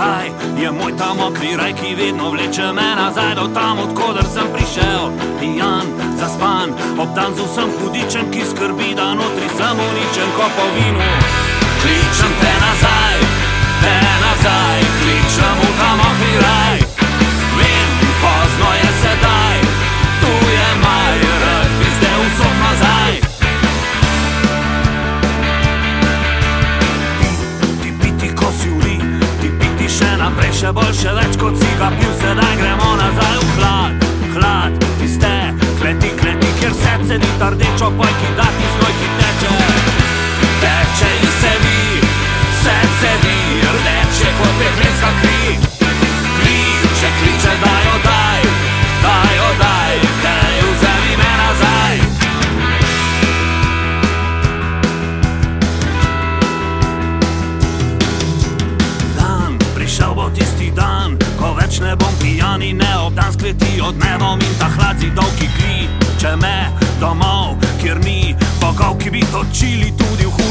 Kaj je moj ta mokri raj, ki vedno vleče me nazaj do tam, odkudar sem prišel. Pijan, zaspan, obdan z vsem hudičem, ki skrbi, da notri sem uničen, ko po vinu. Kličem te nazaj, ta rdečo poj, ki da ti znoj, ki teče, teče iz cevi, se cedi, rdeče kot peklenska kri, kliče, kliče, daj, jo daj, daj, jo daj, vzemi me nazaj. dan, prišel bo tisti dan, ko več ne bom pijan in ne obdan skleti od nebom in ta hlad zidov, ki kliče me domov, kjer ni bogov, ki bi točili tudi v hudi